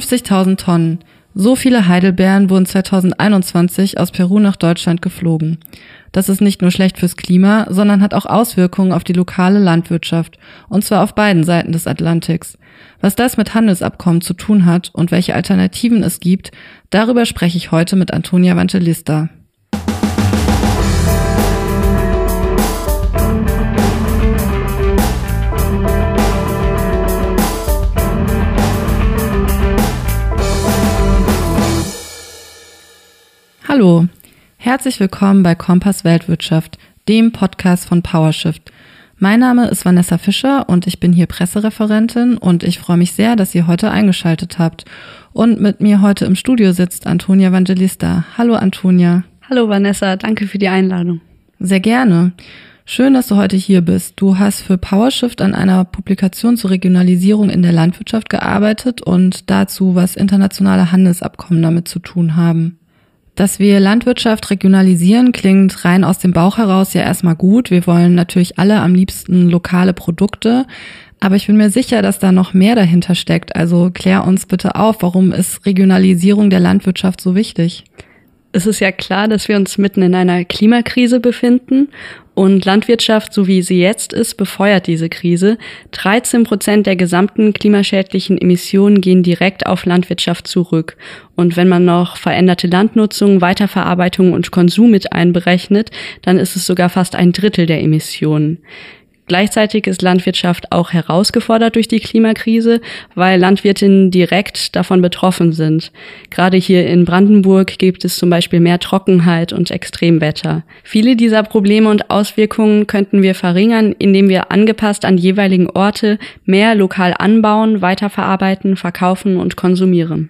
50.000 Tonnen. So viele Heidelbeeren wurden 2021 aus Peru nach Deutschland geflogen. Das ist nicht nur schlecht fürs Klima, sondern hat auch Auswirkungen auf die lokale Landwirtschaft, und zwar auf beiden Seiten des Atlantiks. Was das mit Handelsabkommen zu tun hat und welche Alternativen es gibt, darüber spreche ich heute mit Antonia Evangelista. Hallo, herzlich willkommen bei Kompass Weltwirtschaft, dem Podcast von PowerShift. Mein Name ist Vanessa Fischer und ich bin hier Pressereferentin und ich freue mich sehr, dass ihr heute eingeschaltet habt. Und mit mir heute im Studio sitzt Antonia Evangelista. Hallo Antonia. Hallo Vanessa, danke für die Einladung. Sehr gerne. Schön, dass du heute hier bist. Du hast für PowerShift an einer Publikation zur Regionalisierung in der Landwirtschaft gearbeitet und dazu, was internationale Handelsabkommen damit zu tun haben. Dass wir Landwirtschaft regionalisieren, klingt rein aus dem Bauch heraus ja erstmal gut. Wir wollen natürlich alle am liebsten lokale Produkte. Aber ich bin mir sicher, dass da noch mehr dahinter steckt. Also klär uns bitte auf, warum ist Regionalisierung der Landwirtschaft so wichtig? Es ist ja klar, dass wir uns mitten in einer Klimakrise befinden und Landwirtschaft, so wie sie jetzt ist, befeuert diese Krise. 13 Prozent der gesamten klimaschädlichen Emissionen gehen direkt auf Landwirtschaft zurück. Und wenn man noch veränderte Landnutzung, Weiterverarbeitung und Konsum mit einberechnet, dann ist es sogar fast ein Drittel der Emissionen. Gleichzeitig ist Landwirtschaft auch herausgefordert durch die Klimakrise, weil Landwirtinnen direkt davon betroffen sind. Gerade hier in Brandenburg gibt es zum Beispiel mehr Trockenheit und Extremwetter. Viele dieser Probleme und Auswirkungen könnten wir verringern, indem wir angepasst an jeweiligen Orte mehr lokal anbauen, weiterverarbeiten, verkaufen und konsumieren.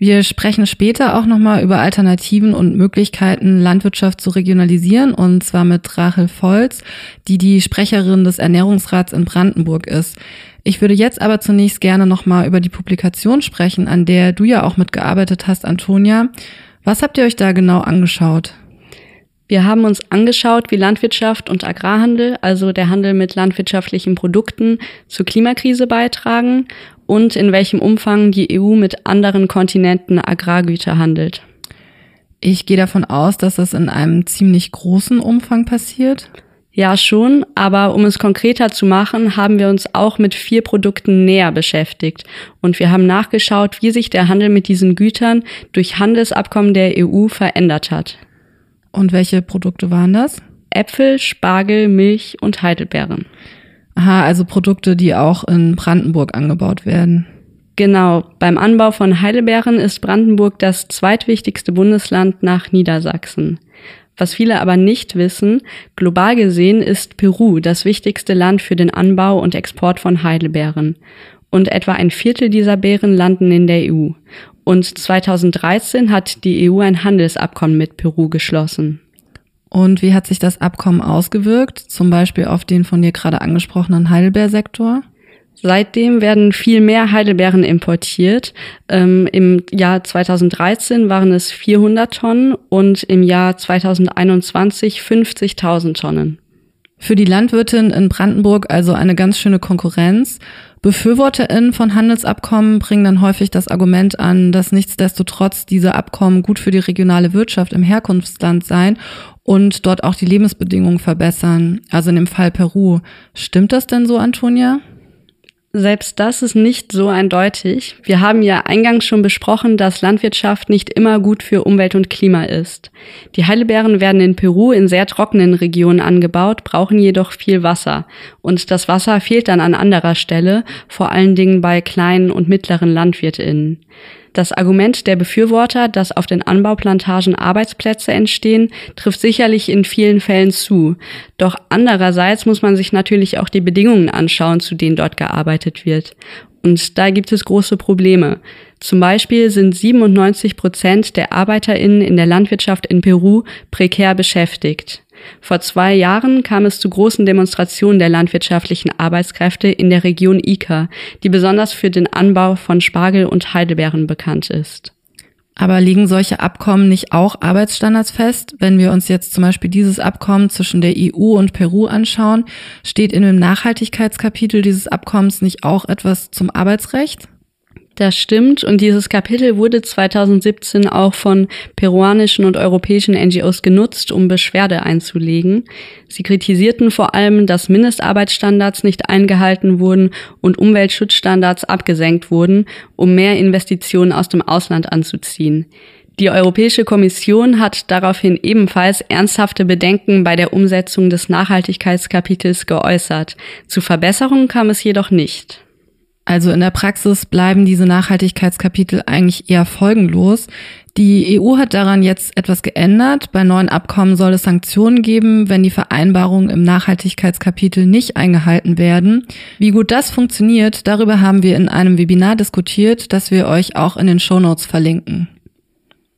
Wir sprechen später auch nochmal über Alternativen und Möglichkeiten, Landwirtschaft zu regionalisieren, und zwar mit Rachel Volz, die die Sprecherin des Ernährungsrats in Brandenburg ist. Ich würde jetzt aber zunächst gerne nochmal über die Publikation sprechen, an der du ja auch mitgearbeitet hast, Antonia. Was habt ihr euch da genau angeschaut? Wir haben uns angeschaut, wie Landwirtschaft und Agrarhandel, also der Handel mit landwirtschaftlichen Produkten, zur Klimakrise beitragen und in welchem Umfang die EU mit anderen Kontinenten Agrargüter handelt. Ich gehe davon aus, dass das in einem ziemlich großen Umfang passiert. Ja, schon, aber um es konkreter zu machen, haben wir uns auch mit vier Produkten näher beschäftigt und wir haben nachgeschaut, wie sich der Handel mit diesen Gütern durch Handelsabkommen der EU verändert hat. Und welche Produkte waren das? Äpfel, Spargel, Milch und Heidelbeeren. Aha, also Produkte, die auch in Brandenburg angebaut werden. Genau, beim Anbau von Heidelbeeren ist Brandenburg das zweitwichtigste Bundesland nach Niedersachsen. Was viele aber nicht wissen, global gesehen ist Peru das wichtigste Land für den Anbau und Export von Heidelbeeren. Und etwa ein Viertel dieser Beeren landen in der EU. Und 2013 hat die EU ein Handelsabkommen mit Peru geschlossen. Und wie hat sich das Abkommen ausgewirkt, zum Beispiel auf den von dir gerade angesprochenen Heidelbeersektor? Seitdem werden viel mehr Heidelbeeren importiert. Ähm, Im Jahr 2013 waren es 400 Tonnen und im Jahr 2021 50.000 Tonnen. Für die Landwirtin in Brandenburg also eine ganz schöne Konkurrenz. BefürworterInnen von Handelsabkommen bringen dann häufig das Argument an, dass nichtsdestotrotz diese Abkommen gut für die regionale Wirtschaft im Herkunftsland seien und dort auch die Lebensbedingungen verbessern. Also in dem Fall Peru. Stimmt das denn so, Antonia? Selbst das ist nicht so eindeutig. Wir haben ja eingangs schon besprochen, dass Landwirtschaft nicht immer gut für Umwelt und Klima ist. Die Heidelbeeren werden in Peru in sehr trockenen Regionen angebaut, brauchen jedoch viel Wasser. Und das Wasser fehlt dann an anderer Stelle, vor allen Dingen bei kleinen und mittleren Landwirtinnen. Das Argument der Befürworter, dass auf den Anbauplantagen Arbeitsplätze entstehen, trifft sicherlich in vielen Fällen zu. Doch andererseits muss man sich natürlich auch die Bedingungen anschauen, zu denen dort gearbeitet wird. Und da gibt es große Probleme. Zum Beispiel sind 97 Prozent der ArbeiterInnen in der Landwirtschaft in Peru prekär beschäftigt. Vor zwei Jahren kam es zu großen Demonstrationen der landwirtschaftlichen Arbeitskräfte in der Region Ica, die besonders für den Anbau von Spargel und Heidelbeeren bekannt ist. Aber liegen solche Abkommen nicht auch Arbeitsstandards fest? Wenn wir uns jetzt zum Beispiel dieses Abkommen zwischen der EU und Peru anschauen, steht in dem Nachhaltigkeitskapitel dieses Abkommens nicht auch etwas zum Arbeitsrecht? Das stimmt und dieses Kapitel wurde 2017 auch von peruanischen und europäischen NGOs genutzt, um Beschwerde einzulegen. Sie kritisierten vor allem, dass Mindestarbeitsstandards nicht eingehalten wurden und Umweltschutzstandards abgesenkt wurden, um mehr Investitionen aus dem Ausland anzuziehen. Die Europäische Kommission hat daraufhin ebenfalls ernsthafte Bedenken bei der Umsetzung des Nachhaltigkeitskapitels geäußert. Zu Verbesserungen kam es jedoch nicht. Also in der Praxis bleiben diese Nachhaltigkeitskapitel eigentlich eher folgenlos. Die EU hat daran jetzt etwas geändert. Bei neuen Abkommen soll es Sanktionen geben, wenn die Vereinbarungen im Nachhaltigkeitskapitel nicht eingehalten werden. Wie gut das funktioniert, darüber haben wir in einem Webinar diskutiert, das wir euch auch in den Shownotes verlinken.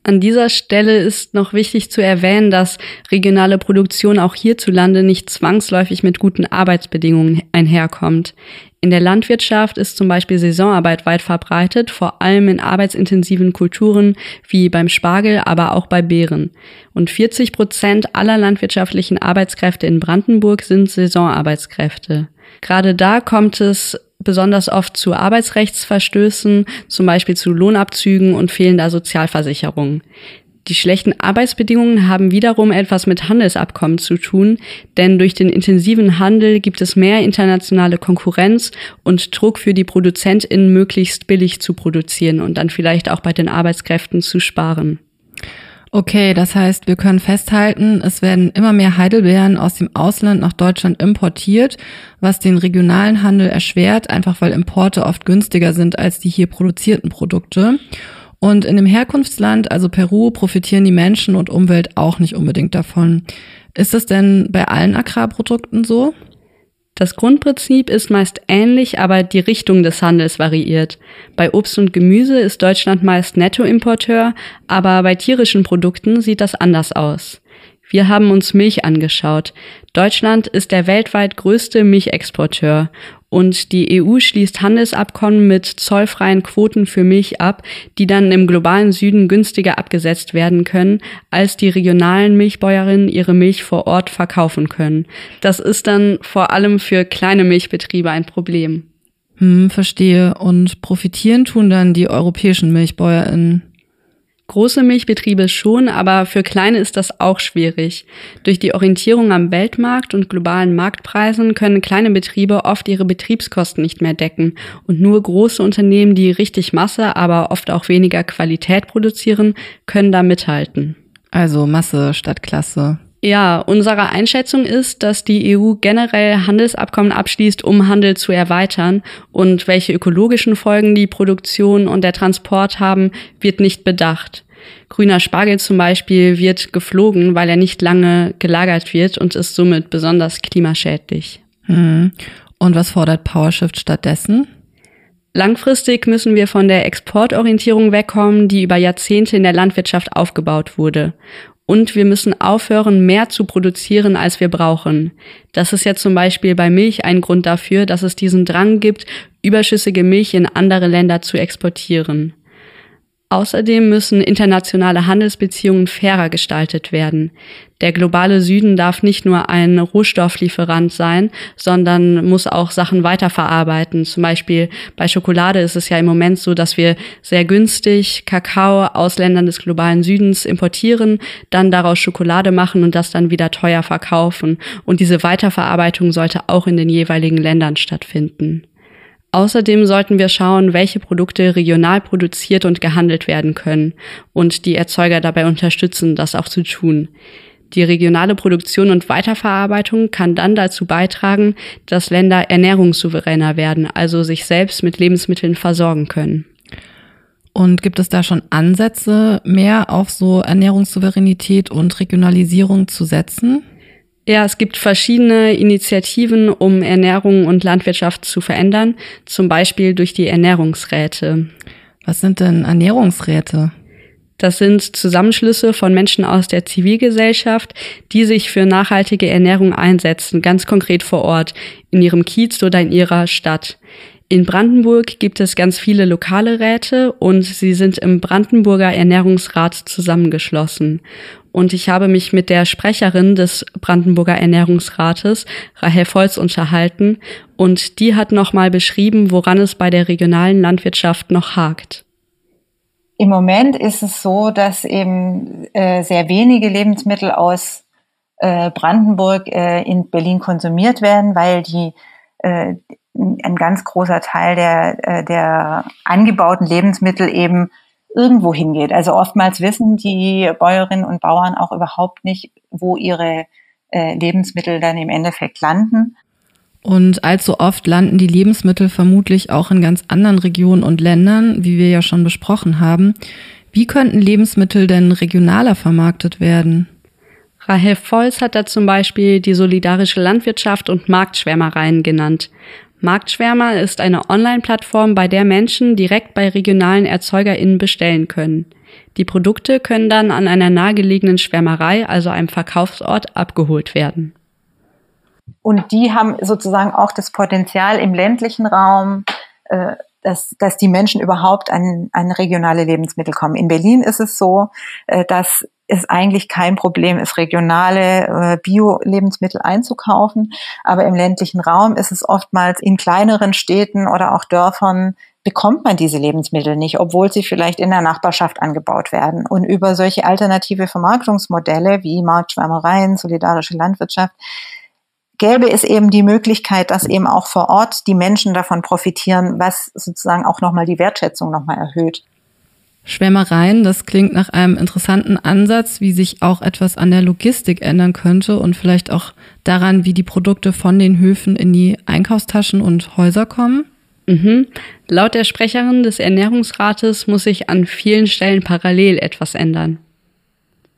An dieser Stelle ist noch wichtig zu erwähnen, dass regionale Produktion auch hierzulande nicht zwangsläufig mit guten Arbeitsbedingungen einherkommt. In der Landwirtschaft ist zum Beispiel Saisonarbeit weit verbreitet, vor allem in arbeitsintensiven Kulturen wie beim Spargel, aber auch bei Beeren. Und 40 Prozent aller landwirtschaftlichen Arbeitskräfte in Brandenburg sind Saisonarbeitskräfte. Gerade da kommt es besonders oft zu Arbeitsrechtsverstößen, zum Beispiel zu Lohnabzügen und fehlender Sozialversicherung. Die schlechten Arbeitsbedingungen haben wiederum etwas mit Handelsabkommen zu tun, denn durch den intensiven Handel gibt es mehr internationale Konkurrenz und Druck für die ProduzentInnen möglichst billig zu produzieren und dann vielleicht auch bei den Arbeitskräften zu sparen. Okay, das heißt, wir können festhalten, es werden immer mehr Heidelbeeren aus dem Ausland nach Deutschland importiert, was den regionalen Handel erschwert, einfach weil Importe oft günstiger sind als die hier produzierten Produkte. Und in dem Herkunftsland, also Peru, profitieren die Menschen und Umwelt auch nicht unbedingt davon. Ist das denn bei allen Agrarprodukten so? Das Grundprinzip ist meist ähnlich, aber die Richtung des Handels variiert. Bei Obst und Gemüse ist Deutschland meist Nettoimporteur, aber bei tierischen Produkten sieht das anders aus. Wir haben uns Milch angeschaut. Deutschland ist der weltweit größte Milchexporteur und die EU schließt Handelsabkommen mit zollfreien Quoten für Milch ab, die dann im globalen Süden günstiger abgesetzt werden können, als die regionalen Milchbäuerinnen ihre Milch vor Ort verkaufen können. Das ist dann vor allem für kleine Milchbetriebe ein Problem. Hm, verstehe. Und profitieren tun dann die europäischen Milchbäuerinnen. Große Milchbetriebe schon, aber für kleine ist das auch schwierig. Durch die Orientierung am Weltmarkt und globalen Marktpreisen können kleine Betriebe oft ihre Betriebskosten nicht mehr decken und nur große Unternehmen, die richtig Masse, aber oft auch weniger Qualität produzieren, können da mithalten. Also Masse statt Klasse. Ja, unsere Einschätzung ist, dass die EU generell Handelsabkommen abschließt, um Handel zu erweitern. Und welche ökologischen Folgen die Produktion und der Transport haben, wird nicht bedacht. Grüner Spargel zum Beispiel wird geflogen, weil er nicht lange gelagert wird und ist somit besonders klimaschädlich. Hm. Und was fordert PowerShift stattdessen? Langfristig müssen wir von der Exportorientierung wegkommen, die über Jahrzehnte in der Landwirtschaft aufgebaut wurde. Und wir müssen aufhören, mehr zu produzieren, als wir brauchen. Das ist ja zum Beispiel bei Milch ein Grund dafür, dass es diesen Drang gibt, überschüssige Milch in andere Länder zu exportieren. Außerdem müssen internationale Handelsbeziehungen fairer gestaltet werden. Der globale Süden darf nicht nur ein Rohstofflieferant sein, sondern muss auch Sachen weiterverarbeiten. Zum Beispiel bei Schokolade ist es ja im Moment so, dass wir sehr günstig Kakao aus Ländern des globalen Südens importieren, dann daraus Schokolade machen und das dann wieder teuer verkaufen. Und diese Weiterverarbeitung sollte auch in den jeweiligen Ländern stattfinden. Außerdem sollten wir schauen, welche Produkte regional produziert und gehandelt werden können und die Erzeuger dabei unterstützen, das auch zu tun. Die regionale Produktion und Weiterverarbeitung kann dann dazu beitragen, dass Länder ernährungssouveräner werden, also sich selbst mit Lebensmitteln versorgen können. Und gibt es da schon Ansätze, mehr auf so Ernährungssouveränität und Regionalisierung zu setzen? Ja, es gibt verschiedene Initiativen, um Ernährung und Landwirtschaft zu verändern, zum Beispiel durch die Ernährungsräte. Was sind denn Ernährungsräte? Das sind Zusammenschlüsse von Menschen aus der Zivilgesellschaft, die sich für nachhaltige Ernährung einsetzen, ganz konkret vor Ort, in ihrem Kiez oder in ihrer Stadt. In Brandenburg gibt es ganz viele lokale Räte und sie sind im Brandenburger Ernährungsrat zusammengeschlossen. Und ich habe mich mit der Sprecherin des Brandenburger Ernährungsrates, Rahel Volz, unterhalten und die hat nochmal beschrieben, woran es bei der regionalen Landwirtschaft noch hakt. Im Moment ist es so, dass eben äh, sehr wenige Lebensmittel aus äh, Brandenburg äh, in Berlin konsumiert werden, weil die äh, ein ganz großer Teil der, äh, der angebauten Lebensmittel eben irgendwo hingeht. Also oftmals wissen die Bäuerinnen und Bauern auch überhaupt nicht, wo ihre äh, Lebensmittel dann im Endeffekt landen. Und allzu oft landen die Lebensmittel vermutlich auch in ganz anderen Regionen und Ländern, wie wir ja schon besprochen haben. Wie könnten Lebensmittel denn regionaler vermarktet werden? Rahel Volz hat da zum Beispiel die solidarische Landwirtschaft und Marktschwärmereien genannt. Marktschwärmer ist eine Online-Plattform, bei der Menschen direkt bei regionalen ErzeugerInnen bestellen können. Die Produkte können dann an einer nahegelegenen Schwärmerei, also einem Verkaufsort, abgeholt werden. Und die haben sozusagen auch das Potenzial im ländlichen Raum, äh, dass, dass die Menschen überhaupt an, an regionale Lebensmittel kommen. In Berlin ist es so, äh, dass es eigentlich kein Problem ist, regionale äh, Bio-Lebensmittel einzukaufen. Aber im ländlichen Raum ist es oftmals in kleineren Städten oder auch Dörfern bekommt man diese Lebensmittel nicht, obwohl sie vielleicht in der Nachbarschaft angebaut werden. Und über solche alternative Vermarktungsmodelle wie Marktschwärmereien, solidarische Landwirtschaft gäbe es eben die Möglichkeit, dass eben auch vor Ort die Menschen davon profitieren, was sozusagen auch nochmal die Wertschätzung nochmal erhöht. Schwärmereien, das klingt nach einem interessanten Ansatz, wie sich auch etwas an der Logistik ändern könnte und vielleicht auch daran, wie die Produkte von den Höfen in die Einkaufstaschen und Häuser kommen. Mhm. Laut der Sprecherin des Ernährungsrates muss sich an vielen Stellen parallel etwas ändern.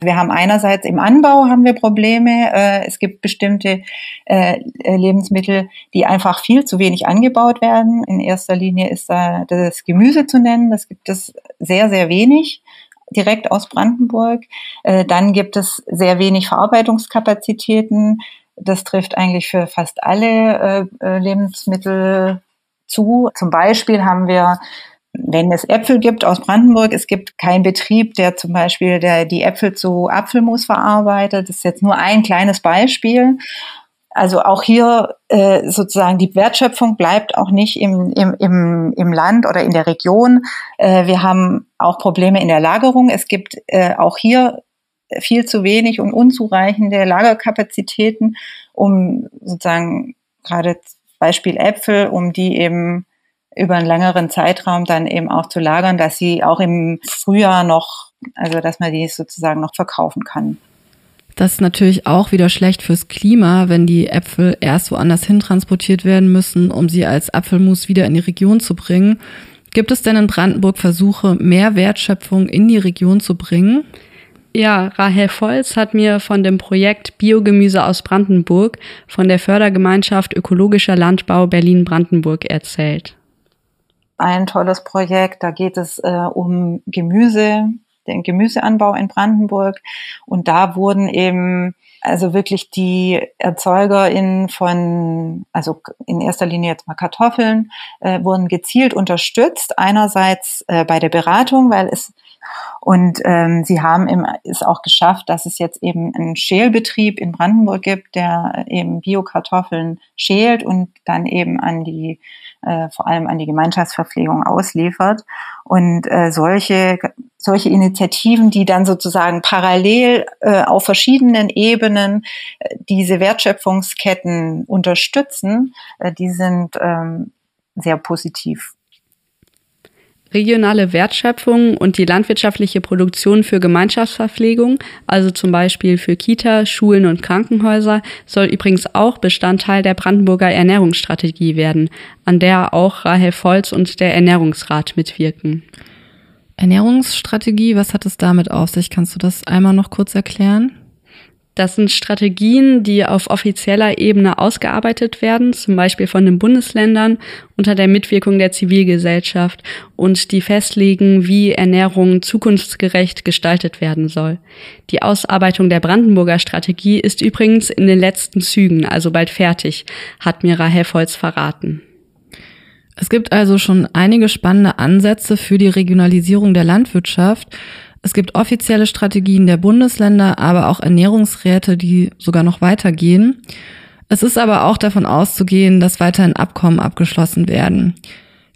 Wir haben einerseits im Anbau haben wir Probleme. Äh, es gibt bestimmte äh, Lebensmittel, die einfach viel zu wenig angebaut werden. In erster Linie ist da das Gemüse zu nennen. Das gibt es sehr, sehr wenig direkt aus Brandenburg. Äh, dann gibt es sehr wenig Verarbeitungskapazitäten. Das trifft eigentlich für fast alle Lebensmittel zu. Zum Beispiel haben wir wenn es Äpfel gibt aus Brandenburg, es gibt keinen Betrieb, der zum Beispiel der, die Äpfel zu Apfelmus verarbeitet. Das ist jetzt nur ein kleines Beispiel. Also auch hier äh, sozusagen die Wertschöpfung bleibt auch nicht im, im, im, im Land oder in der Region. Äh, wir haben auch Probleme in der Lagerung. Es gibt äh, auch hier viel zu wenig und unzureichende Lagerkapazitäten, um sozusagen gerade Beispiel Äpfel, um die eben über einen längeren Zeitraum dann eben auch zu lagern, dass sie auch im Frühjahr noch, also dass man die sozusagen noch verkaufen kann. Das ist natürlich auch wieder schlecht fürs Klima, wenn die Äpfel erst woanders hin transportiert werden müssen, um sie als Apfelmus wieder in die Region zu bringen. Gibt es denn in Brandenburg Versuche, mehr Wertschöpfung in die Region zu bringen? Ja, Rahel Volz hat mir von dem Projekt Biogemüse aus Brandenburg von der Fördergemeinschaft Ökologischer Landbau Berlin-Brandenburg erzählt ein tolles Projekt. Da geht es äh, um Gemüse, den Gemüseanbau in Brandenburg. Und da wurden eben also wirklich die ErzeugerInnen von, also in erster Linie jetzt mal Kartoffeln, äh, wurden gezielt unterstützt. Einerseits äh, bei der Beratung, weil es und ähm, sie haben es auch geschafft, dass es jetzt eben einen Schälbetrieb in Brandenburg gibt, der eben Biokartoffeln schält und dann eben an die äh, vor allem an die Gemeinschaftsverpflegung ausliefert. Und äh, solche, solche Initiativen, die dann sozusagen parallel äh, auf verschiedenen Ebenen äh, diese Wertschöpfungsketten unterstützen, äh, die sind ähm, sehr positiv regionale Wertschöpfung und die landwirtschaftliche Produktion für Gemeinschaftsverpflegung, also zum Beispiel für Kita, Schulen und Krankenhäuser, soll übrigens auch Bestandteil der Brandenburger Ernährungsstrategie werden, an der auch Rahel Volz und der Ernährungsrat mitwirken. Ernährungsstrategie, was hat es damit auf sich? Kannst du das einmal noch kurz erklären? Das sind Strategien, die auf offizieller Ebene ausgearbeitet werden, zum Beispiel von den Bundesländern unter der Mitwirkung der Zivilgesellschaft und die festlegen, wie Ernährung zukunftsgerecht gestaltet werden soll. Die Ausarbeitung der Brandenburger Strategie ist übrigens in den letzten Zügen, also bald fertig, hat Mira Helfholz verraten. Es gibt also schon einige spannende Ansätze für die Regionalisierung der Landwirtschaft. Es gibt offizielle Strategien der Bundesländer, aber auch Ernährungsräte, die sogar noch weitergehen. Es ist aber auch davon auszugehen, dass weiterhin Abkommen abgeschlossen werden.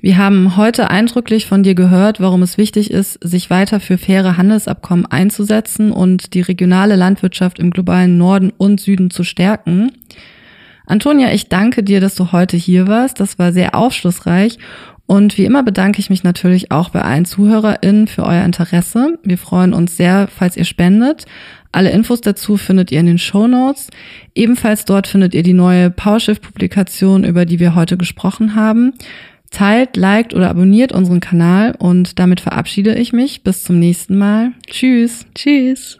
Wir haben heute eindrücklich von dir gehört, warum es wichtig ist, sich weiter für faire Handelsabkommen einzusetzen und die regionale Landwirtschaft im globalen Norden und Süden zu stärken. Antonia, ich danke dir, dass du heute hier warst. Das war sehr aufschlussreich. Und wie immer bedanke ich mich natürlich auch bei allen ZuhörerInnen für euer Interesse. Wir freuen uns sehr, falls ihr spendet. Alle Infos dazu findet ihr in den Show Notes. Ebenfalls dort findet ihr die neue PowerShift-Publikation, über die wir heute gesprochen haben. Teilt, liked oder abonniert unseren Kanal und damit verabschiede ich mich. Bis zum nächsten Mal. Tschüss. Tschüss.